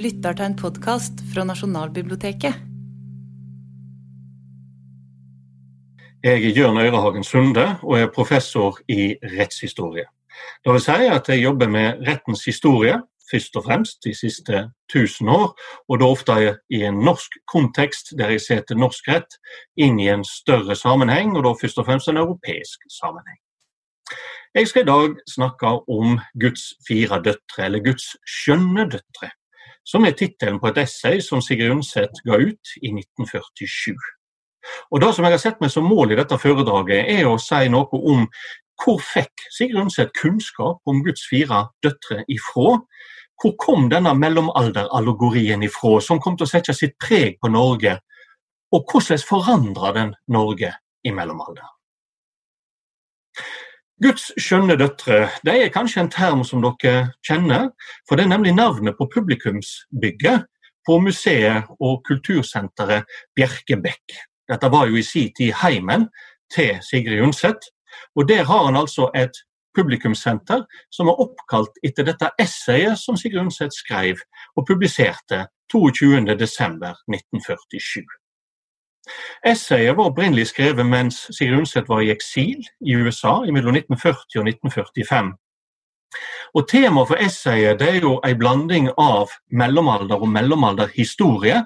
lytter til en podkast fra Nasjonalbiblioteket. Jeg er Jørn Øyrehagen Sunde og er professor i rettshistorie. Det vil si at jeg jobber med rettens historie, først og fremst de siste 1000 år, og da ofte i en norsk kontekst der jeg setter norsk rett inn i en større sammenheng, og da først og fremst en europeisk sammenheng. Jeg skal i dag snakke om Guds fire døtre, eller Guds skjønne døtre som er tittelen på et essay som Sigrid Undset ga ut i 1947. Og Det som jeg har sett meg som mål i dette foredraget, er å si noe om hvor fikk Sigrid Undset kunnskap om Guds fire døtre ifra? Hvor kom denne mellomalderallegorien ifra, som kom til å sette sitt preg på Norge? Og hvordan forandra den Norge i mellomalderen? Guds skjønne døtre det er kanskje en term som dere kjenner, for det er nemlig navnet på publikumsbygget på museet og kultursenteret Bjerkebekk. Dette var jo i sin tid heimen til Sigrid Undset, og der har han altså et publikumssenter som er oppkalt etter dette essayet som Sigrid Undset skrev og publiserte 22.12.1947. Essayet var opprinnelig skrevet mens Sigrid Undset var i eksil i USA mellom 1940 og 1945. Og Temaet for essayet er jo en blanding av mellomalder og mellomalderhistorie,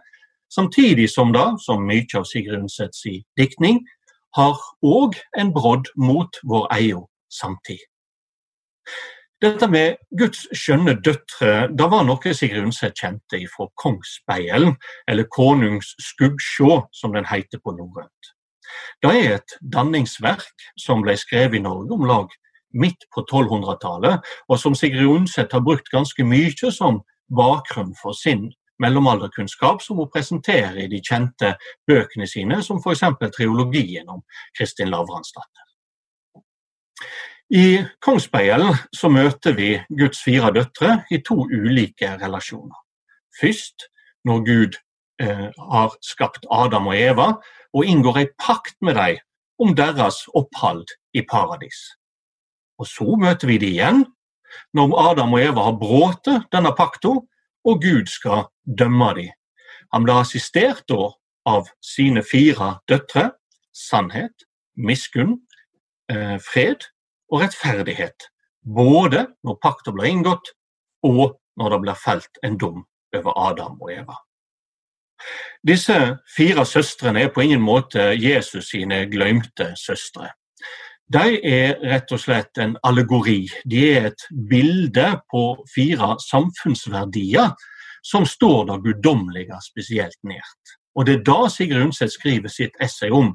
samtidig som da, som mye av Sigrid Undsets diktning, har òg en brodd mot vår egen samtid. Dette med Guds skjønne døtre det var noe Sigrid Undset kjente fra Kongsspeilen, eller Konungs skuggsjå, som den heter på norrønt. Det er et danningsverk som ble skrevet i Norge om lag midt på 1200-tallet, og som Sigrid Undset har brukt ganske mye som bakgrunn for sin mellomalderkunnskap, som hun presenterer i de kjente bøkene sine, som f.eks. triologien om Kristin Lavransdatter. I Kongsspeilen så møter vi Guds fire døtre i to ulike relasjoner. Først når Gud eh, har skapt Adam og Eva og inngår en pakt med dem om deres opphold i paradis. Og Så møter vi dem igjen når Adam og Eva har brutt denne pakta og Gud skal dømme dem. Han blir assistert da av sine fire døtre sannhet, miskunn, eh, fred og rettferdighet, både når pakta blir inngått og når det blir felt en dom over Adam og Eva. Disse fire søstrene er på ingen måte Jesus sine glemte søstre. De er rett og slett en allegori. De er et bilde på fire samfunnsverdier som står det guddommelige spesielt nært. Og Det er da Sigrid Undset skriver sitt essay om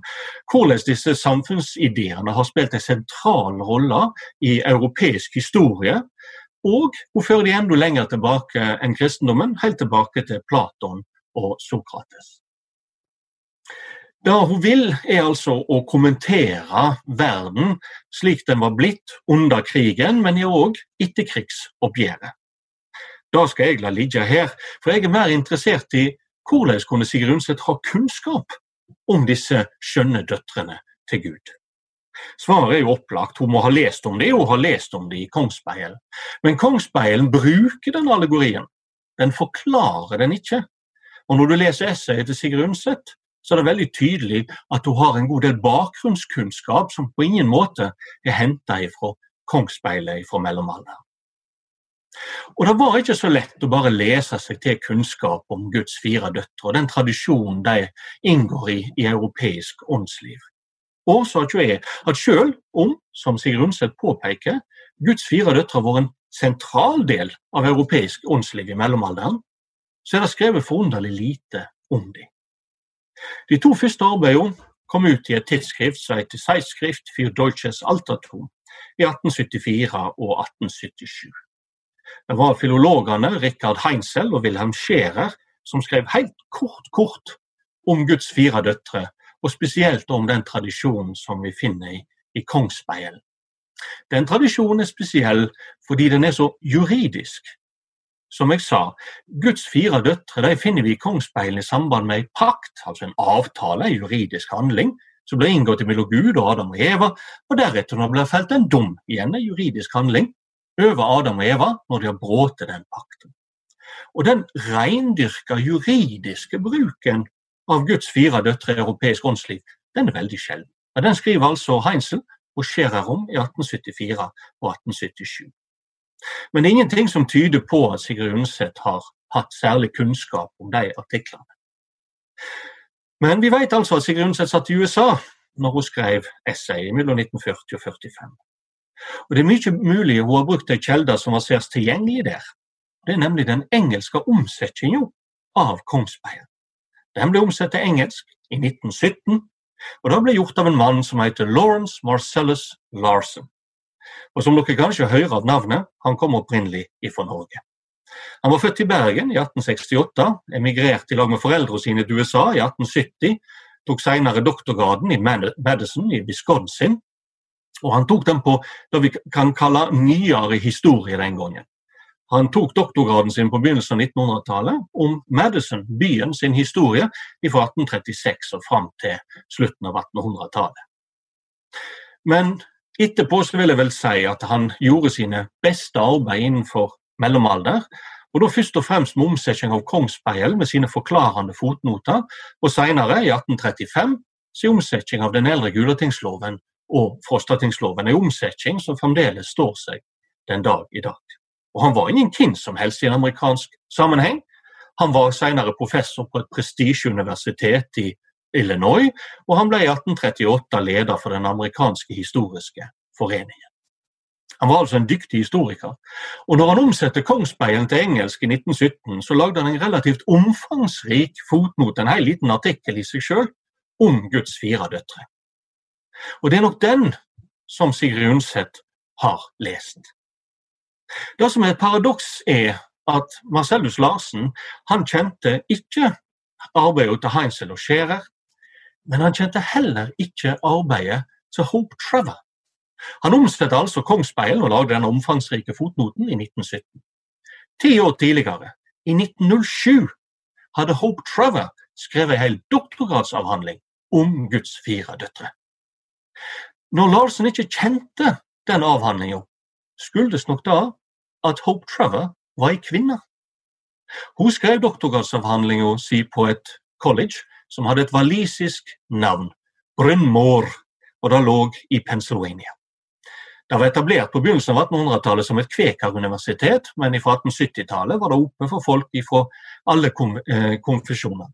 hvordan disse samfunnsideene har spilt en sentral rolle i europeisk historie. Og hun fører de enda lenger tilbake enn kristendommen, helt tilbake til Platon og Sokrates. Det hun vil, er altså å kommentere verden slik den var blitt under krigen, men òg etterkrigsoppgjøret. Det skal jeg la ligge her, for jeg er mer interessert i hvordan kunne Sigrid Undset ha kunnskap om disse skjønne døtrene til Gud? Svaret er jo opplagt, hun må ha lest om det, og har lest om det i Kongsspeilen. Men Kongsspeilen bruker den allegorien. Den forklarer den ikke. Og når du leser essayet til Sigrid Undset, så er det veldig tydelig at hun har en god del bakgrunnskunnskap som på ingen måte er henta fra Kongsspeilet fra mellomalderen. Og Det var ikke så lett å bare lese seg til kunnskap om Guds fire døtre og den tradisjonen de inngår i i europeisk åndsliv. Årsaken er at selv om, som Sigrid Undset påpeker, Guds fire døtre var en sentral del av europeisk åndsliv i mellomalderen, så er det skrevet forunderlig lite om dem. De to første arbeidene kom ut i et tidsskrift som heter Zeitschrift für Deutsches Altertum i 1874 og 1877. Det var filologene Richard Heinzel og Wilhelm Scherer som skrev helt kort, kort om Guds fire døtre, og spesielt om den tradisjonen som vi finner i, i Kongsspeilen. Den tradisjonen er spesiell fordi den er så juridisk. Som jeg sa, Guds fire døtre de finner vi i Kongsspeilen i samband med en pakt, altså en avtale, en juridisk handling, som ble inngått mellom Gud og Adam og Eva, og deretter når det ble felt en dom, igjen en juridisk handling, over Adam og Eva når de har brutt den pakten. Og den reindyrka juridiske bruken av Guds fire døtre i europeisk åndsliv, den er veldig sjelden. Men den skriver altså Heinzel og Scherer om i 1874 og 1877. Men det er ingenting som tyder på at Sigrid Undset har hatt særlig kunnskap om de artiklene. Men vi vet altså at Sigrid Undset satt i USA når hun skrev essayet mellom 1940 og 45. Og Det er mye mulig hun har brukt ei kjelde som var særs tilgjengelig der. Det er nemlig den engelske omsetninga av Kongsberg. Den ble omsatt til engelsk i 1917, og det ble gjort av en mann som heter Lawrence Marcellus Larsen. Og som dere kanskje hører av navnet, han kom opprinnelig fra Norge. Han var født i Bergen i 1868, emigrerte i lag med foreldrene sine til USA i 1870, tok senere doktorgraden i Madison i Wisconsin, og han tok den på det vi kan kalle nyere historie den gangen. Han tok doktorgraden sin på begynnelsen av 1900-tallet om Madison, byen sin historie fra 1836 og fram til slutten av 1800-tallet. Men etterpå så vil jeg vel si at han gjorde sine beste arbeid innenfor mellomalder. Og da først og fremst med omsetning av Kongsberg med sine forklarende fotnoter, og senere, i 1835, sin omsetning av den eldre Gulatingsloven og Frostatingsloven, en omsetning som fremdeles står seg den dag i dag. Og han var ingen hvem som helst i en amerikansk sammenheng. Han var senere professor på et prestisjeuniversitet i Illinois, og han ble i 1838 leder for den amerikanske historiske foreningen. Han var altså en dyktig historiker. Og når han omsatte Kongsbergen til engelsk i 1917, så lagde han en relativt omfangsrik fotnote, en hel liten artikkel i seg sjøl, om Guds fire døtre. Og det er nok den som Sigrid Undset har lest. Det som er et paradoks, er at Marcellus Larsen han kjente ikke arbeidet til Heinzel og Scherer, men han kjente heller ikke arbeidet til Hope Trevor. Han omsatte altså Kongsspeilen og lagde den omfangsrike fotnoten i 1917. Ti år tidligere, i 1907, hadde Hope Trevor skrevet en hel doktorgradsavhandling om Guds fire døtre. Når Larsen ikke kjente den avhandlinga, skuldes nok da at Hope Trevor var ei kvinne. Hun skrev doktorgradsavhandlinga si på et college som hadde et walisisk navn, Bryn Mawr, og det lå i Pennsylvania. Det var etablert på begynnelsen av 1800-tallet som et kvekeruniversitet, men fra 1870-tallet var det oppe for folk fra alle eh, konfesjoner.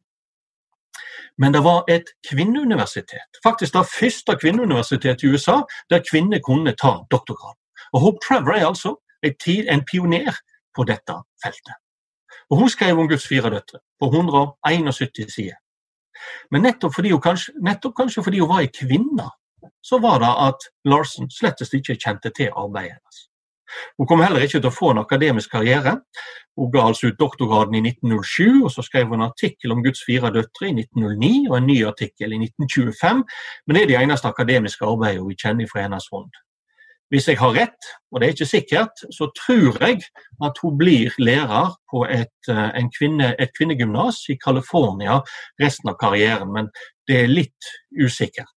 Men det var et kvinneuniversitet, faktisk det første kvinneuniversitetet i USA der kvinner kunne ta doktorgrad. Og Hope Trevor er altså en pioner på dette feltet. Og Hun skrev om Guds fire døtre på 171 sider. Men nettopp, fordi hun kanskje, nettopp kanskje fordi hun var ei kvinne, så var det at Larsen slettest ikke kjente til arbeidet hennes. Hun kom heller ikke til å få en akademisk karriere. Hun ga altså ut doktorgraden i 1907, og så skrev hun en artikkel om Guds fire døtre i 1909 og en ny artikkel i 1925, men det er det eneste akademiske arbeidet vi kjenner fra hennes hånd. Hvis jeg har rett, og det er ikke sikkert, så tror jeg at hun blir lærer på et, eh, kvinne, et kvinnegymnas i California resten av karrieren, men det er litt usikkert.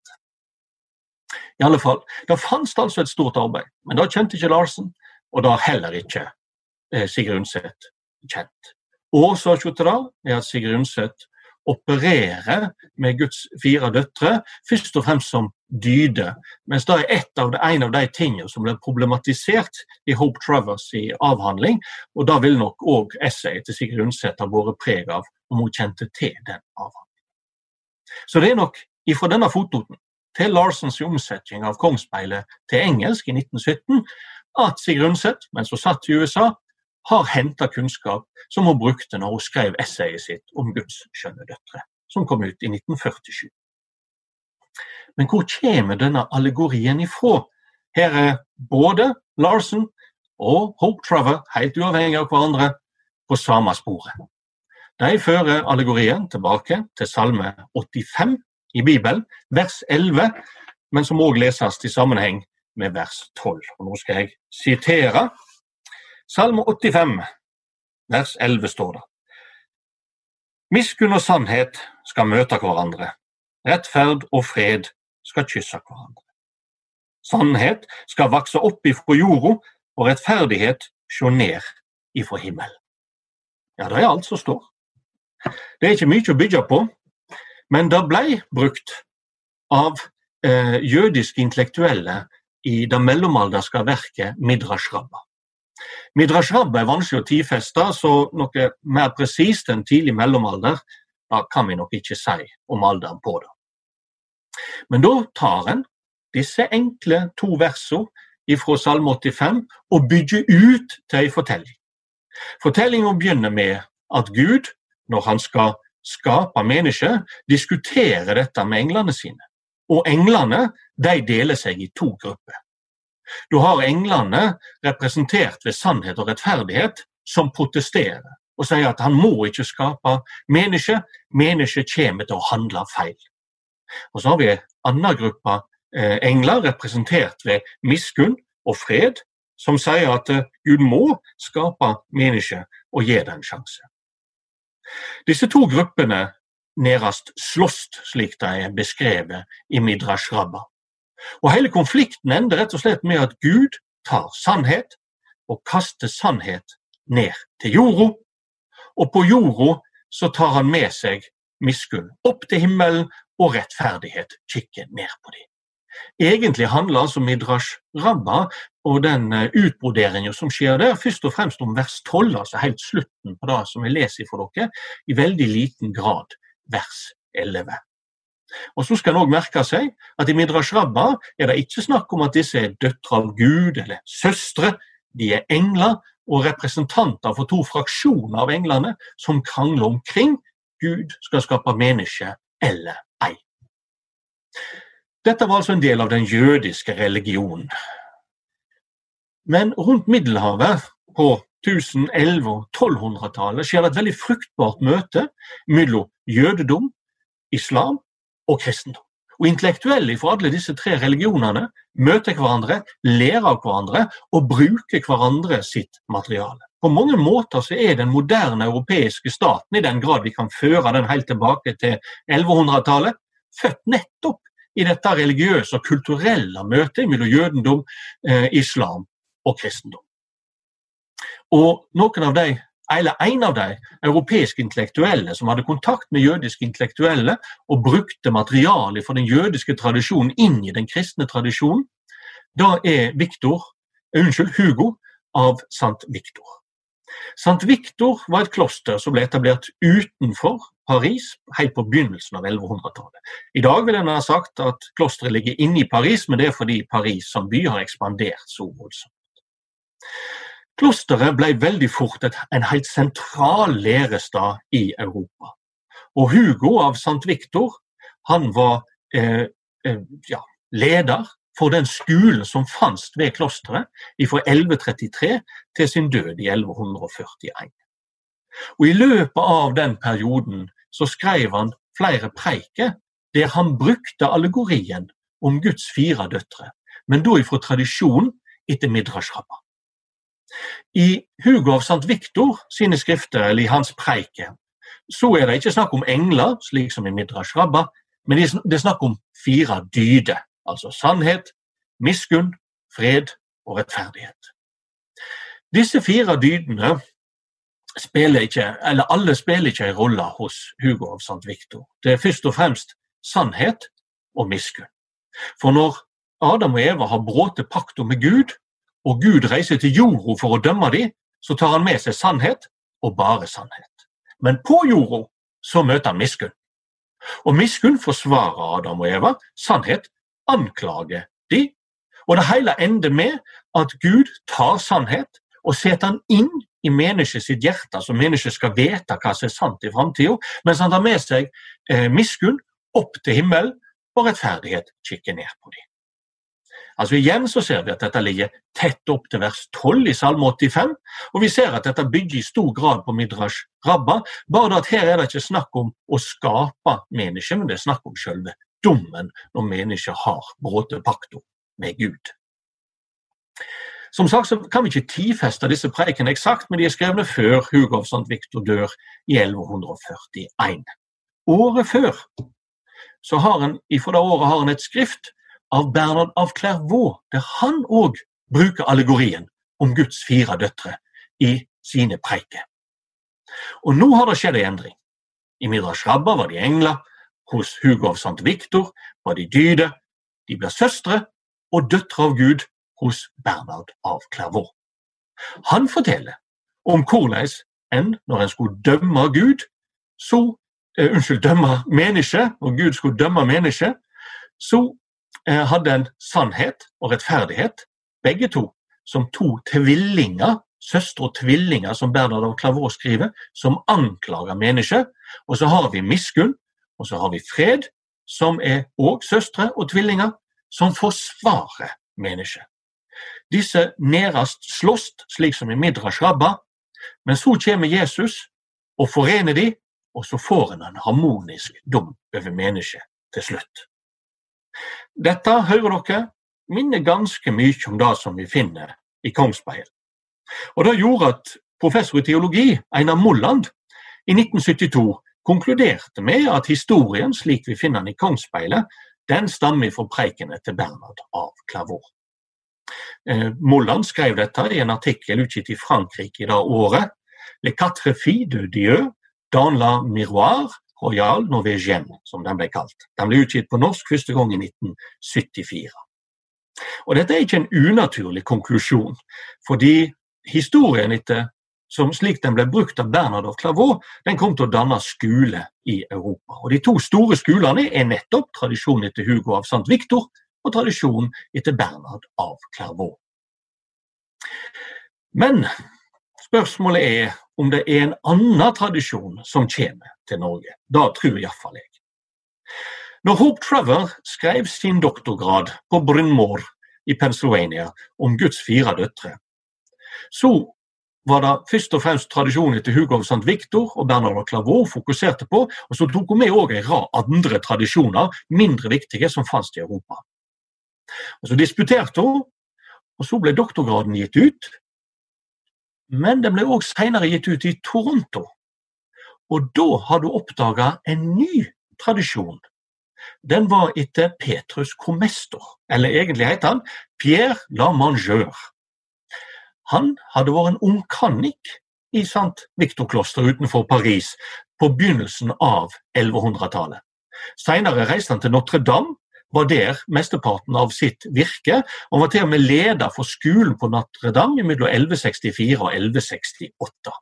I alle fall, Det fantes altså et stort arbeid, men da kjente ikke Larsen, og da heller ikke eh, Sigrid Undset kjent. Årsaken er at Sigrid Undset opererer med Guds fire døtre, først og fremst som dyde. Mens det er av de, en av de tingene som ble problematisert i Hope Travers i avhandling. Og da vil nok òg essayet til Sigrid Undset ha båret preg av om hun kjente til den avhandlingen. Så det er nok ifra denne fotnoten til Larsens omsetning av Kongsspeilet til engelsk i 1917 at Sigrid Undset, mens hun satt i USA, har henta kunnskap som hun brukte når hun skrev essayet sitt om Guds skjønne døtre, som kom ut i 1947. Men hvor kommer denne allegorien ifra? Her er både Larsen og Hope Trevor, helt uavhengig av hverandre, på samme sporet. De fører allegorien tilbake til Salme 85 i Bibelen, vers 11, men som òg leses i sammenheng med vers 12. Og nå skal jeg sitere Salme 85, vers 11 står det. Miskunn og sannhet skal møte hverandre. Rettferd og fred skal kysse hverandre. Sannhet skal vokse opp ifra jorda, og rettferdighet sjå ned ifra himmelen. Ja, det er alt som står. Det er ikke mye å bygge på, men det ble brukt av eh, jødiske intellektuelle i det mellomalderske verket Midrash Rabba. Midrash Rabba er vanskelig å tidfeste, så noe mer presist enn tidlig mellomalder da kan vi nok ikke si om alderen på det. Men da tar en disse enkle to versene fra Salme 85 og bygger ut til en fortelling. Fortellinga begynner med at Gud, når han skal skape mennesker, diskuterer dette med englene sine. Og englene de deler seg i to grupper. Du har englene representert ved sannhet og rettferdighet, som protesterer og sier at han må ikke skape mennesker, mennesker kommer til å handle feil. Og Så har vi en annen gruppe eh, engler representert ved miskunn og fred, som sier at eh, Gud må skape mennesker og gi det en sjanse. Disse to gruppene nærmest slåss, slik det er beskrevet i Midrash Rabba. Og Hele konflikten ender rett og slett med at Gud tar sannhet og kaster sannhet ned til jorda. Og på jorda så tar han med seg miskunn opp til himmelen, og rettferdighet kikker ned på dem. Egentlig handler altså Midrash Rabba og den utbroderingen utbroderinga som skjer der, først og fremst om vers 12, altså helt slutten på det som jeg leser for dere, i veldig liten grad vers 11. Og så skal en òg merke seg at i Midrash Rabba er det ikke snakk om at disse er døtre av Gud eller søstre. De er engler og representanter for to fraksjoner av englene som krangler omkring Gud skal skape menneske eller ei. Dette var altså en del av den jødiske religionen. Men rundt Middelhavet på 1011- og 1200-tallet skjer det et veldig fruktbart møte mellom jødedom, islam og kristendom. Og Intellektuelle fra alle disse tre religionene møter hverandre, lærer av hverandre og bruker hverandre sitt materiale. På mange måter så er den moderne europeiske staten, i den grad vi kan føre den helt tilbake til 1100-tallet, født nettopp i dette religiøse og kulturelle møtet mellom jødendom, eh, islam og kristendom. Og noen av de eller en av de europeiske intellektuelle som hadde kontakt med jødiske intellektuelle og brukte materiale for den jødiske tradisjonen inn i den kristne tradisjonen, da er Victor, unnskyld, Hugo av Sant Victor. Sant Victor var et kloster som ble etablert utenfor Paris helt på begynnelsen av 1100-tallet. I dag vil en ha sagt at klosteret ligger inne i Paris, men det er fordi Paris som by har ekspandert så voldsomt. Klosteret ble veldig fort en helt sentral lærestad i Europa. Og Hugo av St. Victor han var eh, eh, ja, leder for den skolen som fantes ved klosteret fra 1133 til sin død i 1141. Og I løpet av den perioden så skrev han flere preiker der han brukte allegorien om Guds fire døtre, men da ifra tradisjon etter Midrash Rabbah. I Hugo av St. Victor sine skrifter, eller i hans preike, så er det ikke snakk om engler, slik som i Midrash Rabba, men det er snakk om fire dyder. Altså sannhet, miskunn, fred og rettferdighet. Disse fire dydene spiller ikke, eller alle spiller ikke en rolle hos Hugo av St. Victor. Det er først og fremst sannhet og miskunn. For når Adam og Eva har brutt pakta med Gud, og Gud reiser til jorda for å dømme dem, så tar han med seg sannhet, og bare sannhet. Men på jorda så møter han miskunn. Og miskunn forsvarer Adam og Eva, sannhet anklager de. Og det hele ender med at Gud tar sannhet og setter den inn i menneskets hjerte, så mennesket skal vite hva som er sant i framtida, mens han tar med seg eh, miskunn opp til himmelen, og rettferdighet kikker ned på dem. Altså Igjen så ser vi at dette ligger tett opp til vers 12 i Salme 85, og vi ser at dette bygger i stor grad på Midrash Rabba, bare at her er det ikke snakk om å skape mennesket, men det er snakk om selve dommen når mennesket har brutt pakta med Gud. Som sagt så kan vi ikke tidfeste disse preikene eksakt, men de er skrevne før Hugo St. Victor dør i 1141. Året før så har en, ifra det året har en et skrift av Bernard av Clairvaux, der han òg bruker allegorien om Guds fire døtre i sine preiker. Og nå har det skjedd en endring. I Midrash Rabba var de engler, hos Hugo av Sankt Viktor var de dyde, de ble søstre og døtre av Gud hos Bernhard av Clairvaux. Han forteller om hvordan en, når en skulle dømme Gud, så uh, Unnskyld, dømme mennesket, og Gud skulle dømme mennesket, så hadde en sannhet og rettferdighet, begge to, som to tvillinger søstre og tvillinger, som Bernhard av Klavå skriver, som anklager mennesket. Og så har vi miskunn, og så har vi fred, som er òg søstre og tvillinger, som forsvarer mennesket. Disse nærest slåss, slik som i Midrash Rabba, men så kommer Jesus og forener de, og så får en en harmonisk dom over mennesket til slutt. Dette, hører dere, minner ganske mye om det som vi finner i Kongsbeil. Og Det gjorde at professor i teologi, Einar Molland, i 1972 konkluderte med at historien, slik vi finner den i Kongsspeilet, den stammer fra preikene til Bernhard av Klavor. Eh, Molland skrev dette i en artikkel utgitt i Frankrike i det året. Le quatre filles de Dieu dans la miroir royal Norwegian, som den ble kalt. Den ble utgitt på norsk første gang i 1974. Og Dette er ikke en unaturlig konklusjon, fordi historien etter som slik den ble brukt av Bernhard av Clavaux, den kom til å danne skole i Europa. Og De to store skolene er nettopp tradisjonen etter Hugo av St. Victor og tradisjonen etter Bernhard av Clavaux. Men spørsmålet er om det er en annen tradisjon som kommer til Norge. Da tror iallfall jeg. Når Hope Trevor skrev sin doktorgrad på Bryn Mawr i Pennsylvania om Guds fire døtre, så var det først og fremst tradisjonen til Hugo St. Victor og Bernard Clavaux fokuserte på, og så tok hun med òg en rad andre tradisjoner, mindre viktige, som fantes i Europa. Og Så disputerte hun, og så ble doktorgraden gitt ut. Men den ble òg senere gitt ut i Toronto. Og da hadde hun oppdaga en ny tradisjon. Den var etter Petrus Comestor, eller egentlig heter han Pierre la Mangeur. Han hadde vært en ungkannik i St. Victor-kloster utenfor Paris på begynnelsen av 1100-tallet. Senere reiste han til Notre-Dame, var der mesteparten av sitt virke, og var til og med leder for skolen på Notre-Dame mellom 1164 og 1168.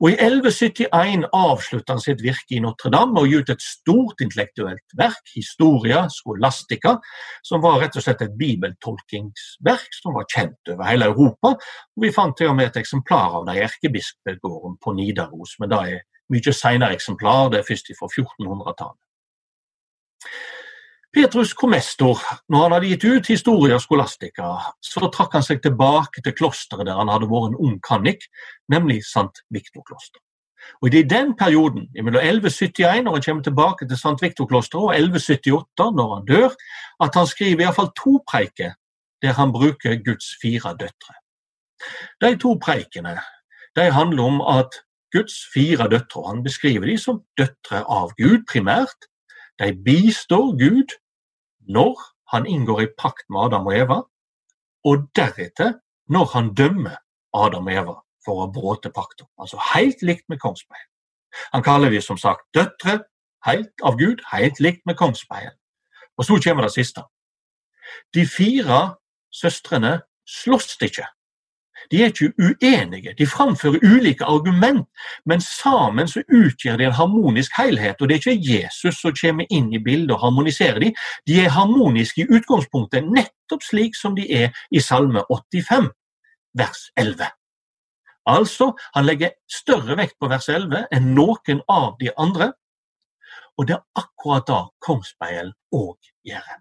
Og I 1171 avslutta han sitt virke i Notre-Dame og ga ut et stort intellektuelt verk, Historia Scholastica, som var rett og slett et bibeltolkingsverk som var kjent over hele Europa. Og Vi fant til og med et eksemplar av det i erkebispegården på Nidaros, men det er mye senere eksemplar, det er først fra 1400-tallet. Petrus Comestor, når han hadde gitt ut Historia Scholastica, så trakk han seg tilbake til klosteret der han hadde vært en ung kannik, nemlig St. Viktor-kloster. Og Det er i den perioden, mellom 1171, når han kommer tilbake til St. Viktor-klosteret, og 1178, når han dør, at han skriver iallfall to preiker der han bruker Guds fire døtre. De to preikene de handler om at Guds fire døtre, han beskriver de som døtre av Gud primært, de bistår Gud når han inngår i pakt med Adam og Eva, og deretter når han dømmer Adam og Eva for å ha brutt pakta. Altså helt likt med kongsbeien. Han kaller vi som sagt døtre helt av Gud, helt likt med kongsbeien. Og så kommer det siste. De fire søstrene slåss ikke. De er ikke uenige, de framfører ulike argument, men sammen så utgjør de en harmonisk helhet. Og det er ikke Jesus som kommer inn i bildet og harmoniserer de. De er harmoniske i utgangspunktet, nettopp slik som de er i Salme 85, vers 11. Altså, han legger større vekt på vers 11 enn noen av de andre, og det er akkurat da Kongsbeil òg gjør.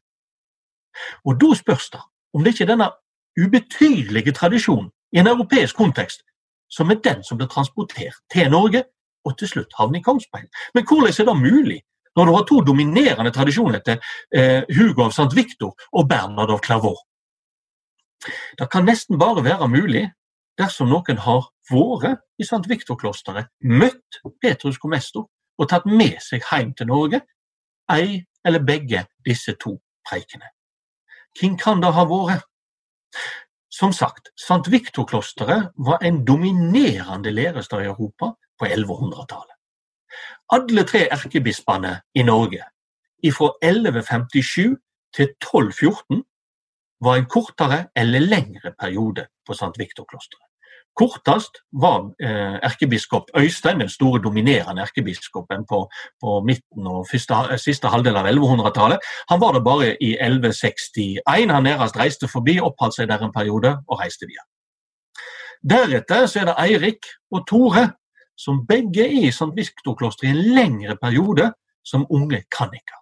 Og da spørs det om det ikke er denne ubetydelige tradisjonen i en europeisk kontekst, som er den som blir transportert til Norge og til slutt havner i Kongsberg. Men hvordan er det mulig, når du har to dominerende tradisjoner til eh, Hugo av St. Victor og Bernhard av Clairvaux? Det kan nesten bare være mulig dersom noen har vært i St. Victor-klosteret, møtt Petrus Comesto og tatt med seg hjem til Norge ei eller begge disse to preikene. Hvem kan det ha vært? Som sagt, St. Viktor-klosteret var en dominerende lærestad i Europa på 1100-tallet. Alle tre erkebispene i Norge, fra 1157 til 1214, var en kortere eller lengre periode på St. Viktor-klosteret. Kortest var eh, erkebiskop Øystein, den store dominerende erkebiskopen på, på midten og første, siste halvdel av 1100-tallet. Han var det bare i 1161. Han nærmest reiste forbi, oppholdt seg der en periode og reiste videre. Deretter så er det Eirik og Tore, som begge er i St. Viktor-klosteret i en lengre periode som unge kanniker.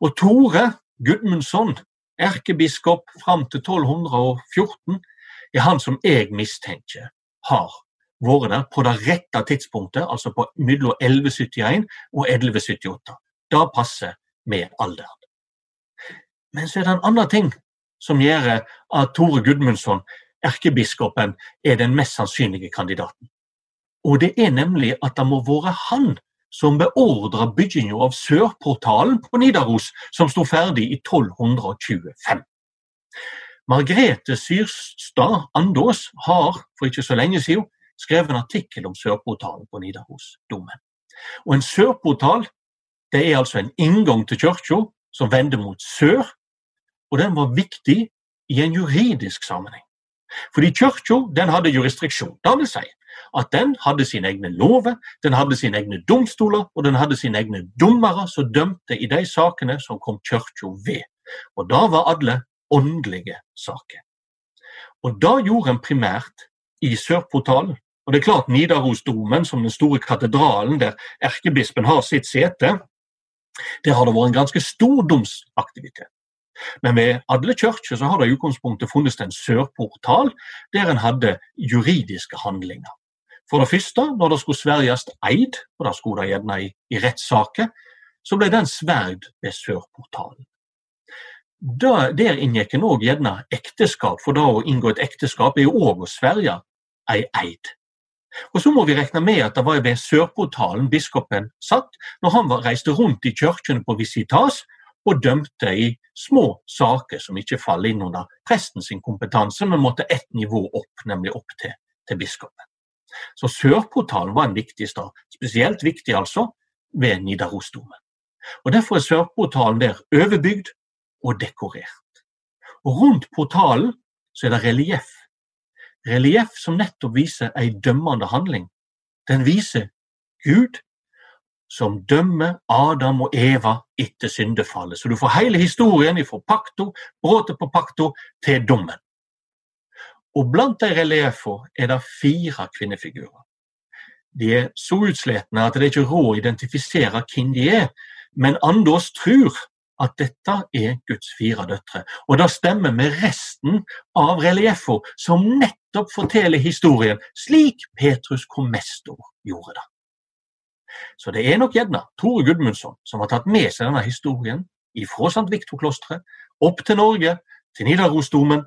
Og Tore Gudmundsson, erkebiskop fram til 1214, er han som jeg mistenker har vært der på det rette tidspunktet, altså på mellom 1171 og 1178. Da passer med alderen. Men så er det en annen ting som gjør at Tore Gudmundsson, erkebiskopen, er den mest sannsynlige kandidaten. Og det er nemlig at det må være han som beordra bygginga av Sørportalen på Nidaros, som sto ferdig i 1225. Margrethe Syrstad Andås har for ikke så lenge siden skrevet en artikkel om Sørportalen på Nidarosdomen. Og En sørportal det er altså en inngang til kirka som vender mot sør, og den var viktig i en juridisk sammenheng. Fordi kirka hadde jurisdiksjon. Det vil si at den hadde sine egne lover, den hadde sine egne domstoler og den hadde sine egne dommere som dømte i de sakene som kom kirka ved. Og da var alle åndelige saker. Og da gjorde en primært i Sørportalen. Og det er klart Nidarosdomen, som den store katedralen der erkebispen har sitt sete, der har det vært en ganske stor domsaktivitet. Men ved alle kirker så har det i utgangspunktet funnes en sørportal der en hadde juridiske handlinger. For det første, når det skulle sverges eid, og det skulle det gjerne i, i rettssaker, så ble den sverd ved sørportalen. Da, der inngikk en òg gjerne ekteskap, for da å inngå et ekteskap er jo òg å sverge ei eid. Og så må vi regne med at det var ved Sørportalen biskopen satt når han reiste rundt i kirkene på visitas og dømte i små saker som ikke faller inn under presten sin kompetanse, men måtte ett nivå opp, nemlig opp til, til biskopen. Så Sørportalen var en viktig stad, spesielt viktig altså ved Nidarosdomen. Og Derfor er Sørportalen der overbygd og dekorert. Og Rundt portalen så er det relieff. Relieff som nettopp viser ei dømmende handling. Den viser Gud som dømmer Adam og Eva etter syndefallet. Så du får hele historien fra pakto, bruddet på pakto, til dommen. Og Blant de relieffene er det fire kvinnefigurer. De er så utslitne at det er ikke råd å identifisere hvem de er, men Andås tror at dette er Guds fire døtre. Og det stemmer med resten av relieffo, som nettopp forteller historien slik Petrus Comestor gjorde det. Så det er nok gjerne Tore Gudmundsson som har tatt med seg denne historien fra St. Viktor-klosteret opp til Norge, til Nidarosdomen,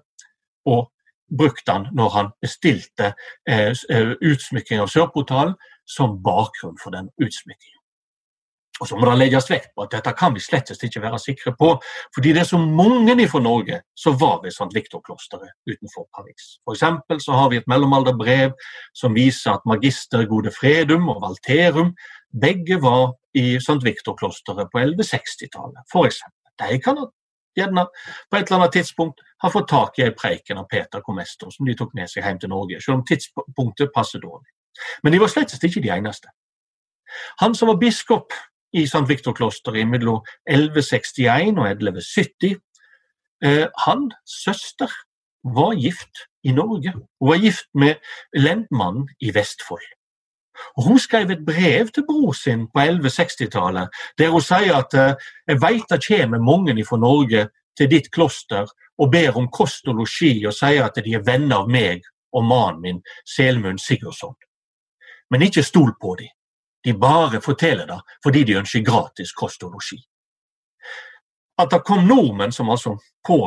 og brukt den når han bestilte eh, eh utsmykking av Sørportalen som bakgrunn for den utsmykkingen. Og så må det legges vekt på at dette kan vi slett ikke være sikre på, fordi det er så mange fra Norge som var ved St. Viktor-klosteret utenfor Paris. For så har vi et mellomalderbrev som viser at magister Gode Fredum og Valterum begge var i St. Viktor-klosteret på 1160-tallet. De kan gjerne på et eller annet tidspunkt ha fått tak i ei preiken av Peter Comestor som de tok med seg hjem til Norge, selv om tidspunktet passer dårlig. Men de var slett ikke de eneste. Han som var biskop i St. Viktor-klosteret mellom 1161 og 1170. Eh, hans søster var gift i Norge. Hun var gift med lendmannen i Vestfold. Og hun skrev et brev til bror sin på 1160-tallet der hun sier at eh, jeg vet det kommer mange fra Norge til ditt kloster og ber om kost og losji og sier at de er venner av meg og mannen min, Selmund Sigurdsson. Men ikke stol på dem. De bare forteller det fordi de ønsker gratis kost og losji. At det kom nordmenn som altså på,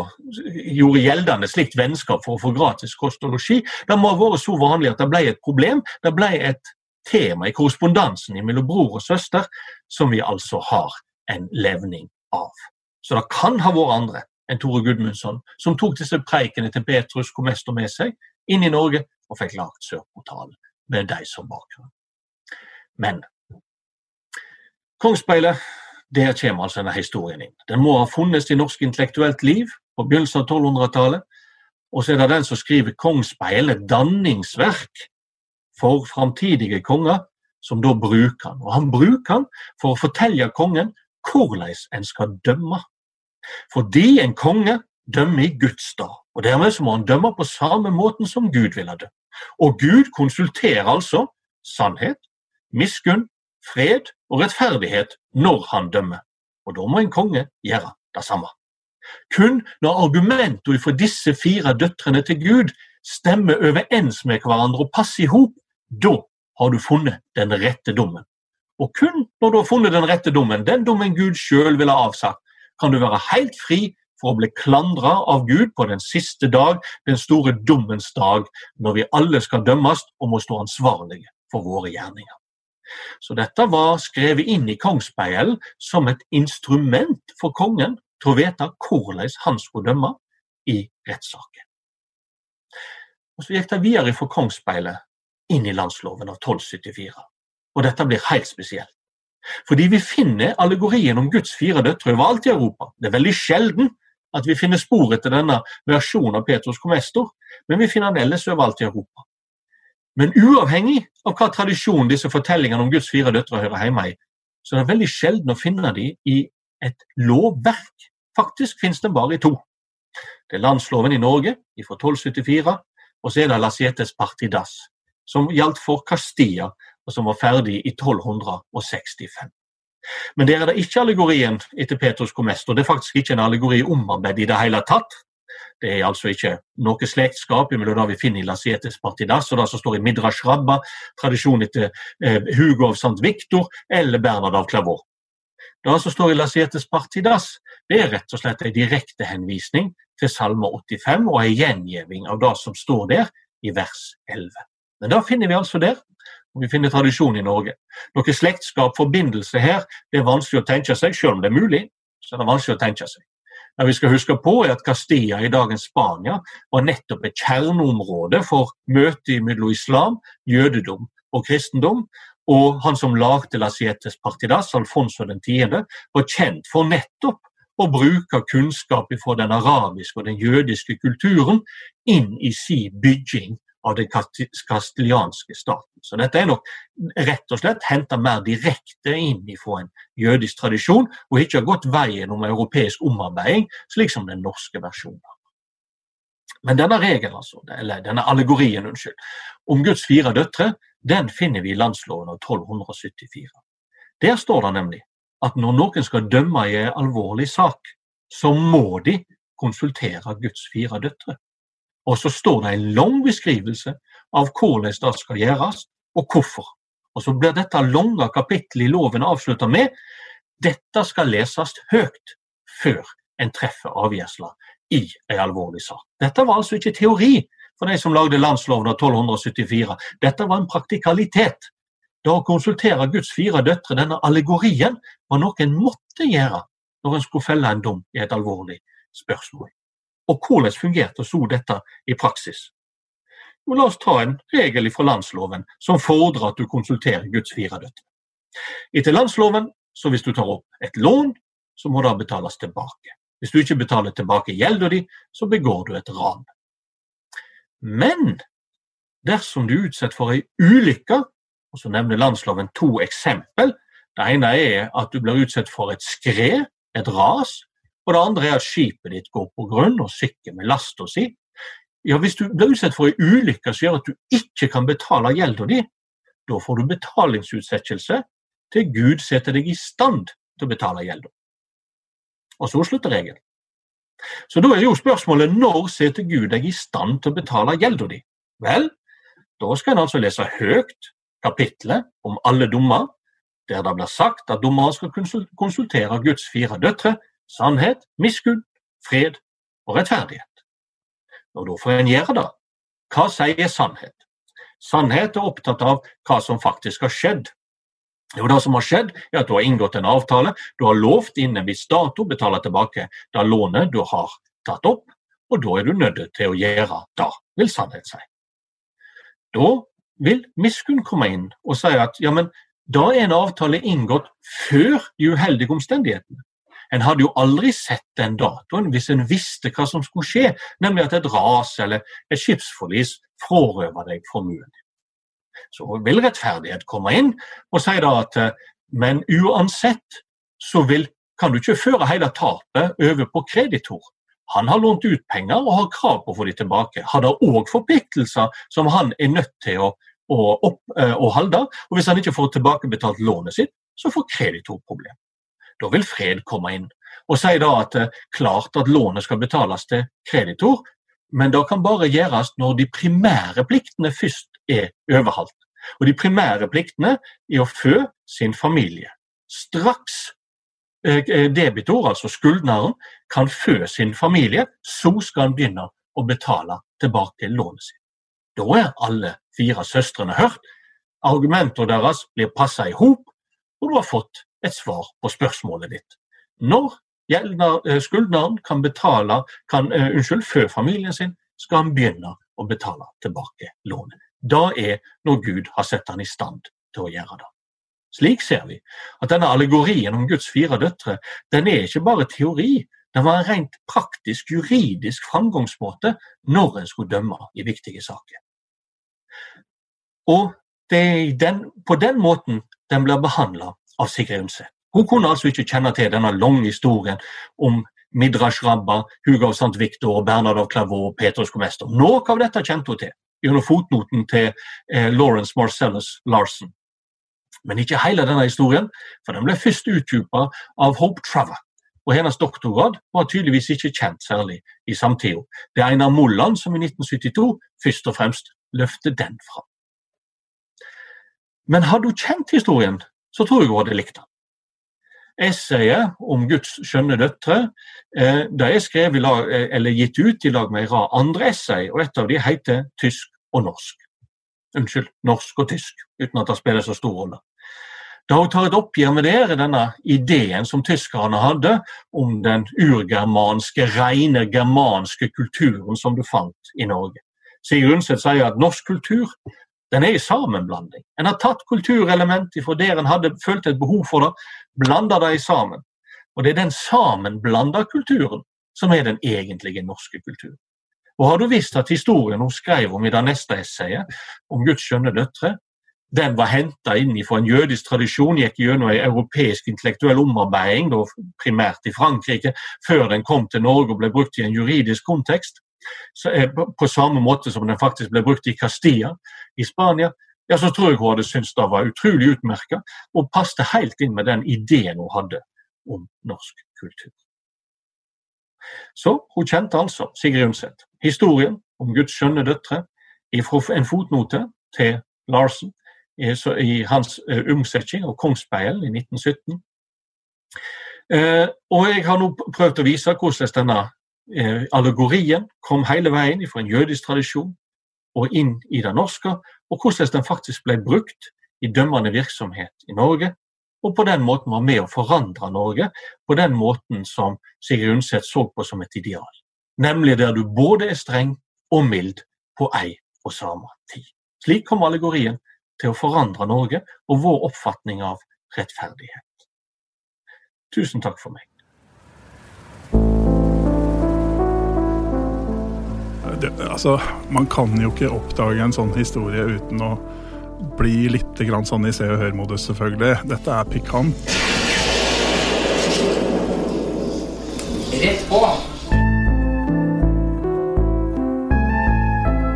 gjorde gjeldende slikt vennskap for å få gratis kost og losji, det må ha vært så vanlig at det ble et problem. Det ble et tema i korrespondansen mellom bror og søster som vi altså har en levning av. Så det kan ha vært andre enn Tore Gudmundsson som tok disse preikene til Petrus Comestor med seg inn i Norge og fikk lagt Sørportalen med de som bakgrunn. Men Kongsspeilet, der kommer altså denne historien inn. Den må ha funnes i norsk intellektuelt liv på begynnelsen av 1200-tallet. Og så er det den som skriver Kongsspeilet, danningsverk for framtidige konger, som da bruker han. Og han bruker han for å fortelle kongen hvordan en skal dømme. Fordi en konge dømmer i Guds dag, og dermed så må han dømme på samme måten som Gud ville dømme. Og Gud konsulterer altså sannhet, miskunn, fred og rettferdighet når han dømmer. Og da må en konge gjøre det samme. Kun når argumentene fra disse fire døtrene til Gud stemmer overens med hverandre og passer i hop, da har du funnet den rette dommen. Og kun når du har funnet den rette dommen, den dommen Gud sjøl ville avsagt, kan du være helt fri for å bli klandra av Gud på den siste dag, den store dommens dag, når vi alle skal dømmes og må stå ansvarlige for våre gjerninger. Så dette var skrevet inn i kongsspeilet som et instrument for kongen til å vite hvordan han skulle dømme i rettssaken. Og Så gikk det videre fra kongsspeilet inn i landsloven av 1274. Og dette blir helt spesielt. Fordi vi finner allegorien om Guds fire døtre overalt i Europa. Det er veldig sjelden at vi finner spor etter denne versjonen av Petrus Comestor, men vi finner den ellers overalt i Europa. Men uavhengig av hva tradisjon disse fortellingene om Guds fire døtre hører hjemme i, så er det veldig sjelden å finne dem i et lovverk. Faktisk finnes den bare i to. Det er landsloven i Norge fra 1274, og så er det Lasietes Partidas, som gjaldt for Castilla, og som var ferdig i 1265. Men der er det ikke allegorien etter Petrus Comesto. Det er faktisk ikke en allegori omarbeidet i det hele tatt. Det er altså ikke noe slektskap mellom det vi finner i Lasietes Partidas og det som står i Midrash Rabba, tradisjonen etter eh, Hugo av St. Victor eller Bernhard av Klavor. Det som står i Lasietes Partidas, det er rett og slett en direkte henvisning til Salme 85 og en gjengjeving av det som står der i vers 11. Men det finner vi altså der, og vi finner tradisjon i Norge. Noe slektskap, forbindelse her, det er vanskelig å tenke seg, selv om det er mulig. så det er vanskelig å tenke seg. Det vi skal huske på er at Castilla i dagens Spania var nettopp et kjerneområde for møtet mellom islam, jødedom og kristendom. Og han som lagde Lasietes Partidas, Alfonso 10., var kjent for nettopp å bruke kunnskap fra den arabiske og den jødiske kulturen inn i sin bygging av den kastilianske staten. Så dette er nok rett og slett henta mer direkte inn fra en jødisk tradisjon, og ikke har gått veien om europeisk omarbeiding, slik som den norske versjonen. Men denne regelen, altså, eller denne allegorien unnskyld, om Guds fire døtre, den finner vi i landsloven av 1274. Der står det nemlig at når noen skal dømme i en alvorlig sak, så må de konsultere Guds fire døtre. Og så står det en lang beskrivelse av hvordan det skal gjøres, og hvorfor. Og så blir dette lange kapittelet i loven avslutta med dette skal leses høyt før en treffer avgjørelsen i en alvorlig sak. Dette var altså ikke teori for de som lagde landsloven av 1274. Dette var en praktikalitet. Da å konsultere Guds fire døtre, denne allegorien, var noe en måtte gjøre når en skulle felle en dom i et alvorlig spørsmål. Og hvordan fungerte så dette i praksis? Men la oss ta en regel fra landsloven som fordrer at du konsulterer Guds fire døtre. Etter landsloven, så hvis du tar opp et lån, så må det betales tilbake. Hvis du ikke betaler tilbake gjelda di, så begår du et ran. Men dersom du er utsatt for ei ulykke, og så nevner landsloven to eksempel Det ene er at du blir utsatt for et skred, et ras, og det andre er at skipet ditt går på grunn og sykker med lasta si. Ja, hvis du blir utsatt for en ulykke som gjør at du ikke kan betale gjelda di, da får du betalingsutsettelse til Gud setter deg i stand til å betale gjelda. Og så slutter regelen. Så da er jo spørsmålet når setter Gud deg i stand til å betale gjelda di? Vel, da skal en altså lese høyt kapitlet om alle dommer, der det blir sagt at dommeren skal konsultere Guds fire døtre sannhet, miskunn, fred og rettferdighet. Og da får en gjøre det. Hva sier sannhet? Sannhet er opptatt av hva som faktisk har skjedd. Jo, Det som har skjedd, er at du har inngått en avtale. Du har lovt innen en viss dato å betale tilbake det lånet du har tatt opp, og da er du nødt til å gjøre det, vil sannhet si. Da vil miskunn komme inn og si at ja, men da er en avtale inngått før de uheldige omstendighetene. En hadde jo aldri sett den datoen hvis en visste hva som skulle skje, nemlig at et ras eller et skipsforlis frarøver deg formuen. Så vil rettferdighet komme inn og si da at men uansett så vil, kan du ikke føre hele tapet over på kreditor. Han har lånt ut penger og har krav på å få de tilbake. Har da òg forpliktelser som han er nødt til å, å, opp, eh, å holde. Og hvis han ikke får tilbakebetalt lånet sitt, så får kreditor problem. Da vil fred komme inn og sier da at eh, klart at lånet skal betales til kreditor, men det kan bare gjøres når de primære pliktene først er overholdt. Og de primære pliktene er å fø sin familie. Straks eh, eh, debitor, altså skyldneren, kan fø sin familie, så skal han begynne å betale tilbake lånet sitt. Da er alle fire søstrene hørt. Argumentene deres blir passa i hop, og du har fått et svar på spørsmålet ditt. Når skuldneren kan betale, kan, uh, unnskyld, før familien sin, skal han begynne å betale tilbake lånet. Da er når Gud har sett han i stand til å gjøre det. Slik ser vi at denne allegorien om Guds fire døtre den er ikke bare teori, den var en rent praktisk, juridisk framgangsmåte når en skulle dømme i viktige saker. Og det er den, på den måten den blir behandla av Sigrid Undset. Hun kunne altså ikke kjenne til denne lange historien om Midrash Rabba, Hugo av St. Victor, Bernard av Clavaux og Petrus Comester. Noe av dette kjente hun til gjennom fotnoten til eh, Lawrence Marcellus Larsen. Men ikke hele denne historien, for den ble først utdypa av Hope Trevor. Og hennes doktorgrad var tydeligvis ikke kjent særlig i samtida. Det er Einar Molland som i 1972 først og fremst løfter den fram. Men hadde hun kjent historien, så tror jeg hun hadde likt den. Essayet om Guds skjønne døtre eh, det er skrevet eh, eller gitt ut i lag med en rad andre essay, og et av de heter 'Tysk og norsk'. Unnskyld, norsk og tysk, uten at det spiller så stor rolle. Da hun tar et oppgjør med dere, denne ideen som tyskerne hadde om den urgermanske, rene germanske kulturen som du fant i Norge. Sigurd Undset sier at norsk kultur den er i sammenblanding. En har tatt kulturelement fra der en hadde følt et behov for det, blanda det sammen. Og det er den sammenblanda kulturen som er den egentlige norske kulturen. Og har du visst at historien hun skrev om i det neste essayet, om Guds skjønne døtre, den var henta inn fra en jødisk tradisjon, gikk gjennom en europeisk intellektuell omarbeiding, primært i Frankrike, før den kom til Norge og ble brukt i en juridisk kontekst. Eh, på samme måte som den faktisk ble brukt i Castilla i Spania, ja, så tror jeg hun hadde syntes det var utrolig utmerka og passet helt inn med den ideen hun hadde om norsk kultur. Så hun kjente altså Sigrid Undset. Historien om Guds skjønne døtre fra en fotnote til Larsen i hans eh, omsetning av Kongsspeilen i 1917. Eh, og jeg har nå prøvd å vise hvordan denne eh, allegorien kom hele veien fra en jødisk tradisjon og inn i det norske, og hvordan den faktisk ble brukt i dømmende virksomhet i Norge, og på den måten var med å forandre Norge på den måten som Sigrid Undset så på som et ideal. Nemlig der du både er streng og mild på ei og samme tid. Slik kom allegorien til å forandre Norge og vår oppfatning av rettferdighet. Tusen takk for meg. Det, altså, man kan jo ikke oppdage en sånn historie uten å bli litt sånn i Se og Hør-modus, selvfølgelig. Dette er pikant. Rett på!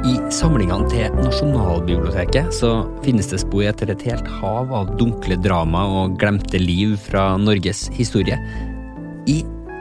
I samlingene til Nasjonalbiblioteket så finnes det spor etter et helt hav av dunkle drama og glemte liv fra Norges historie. I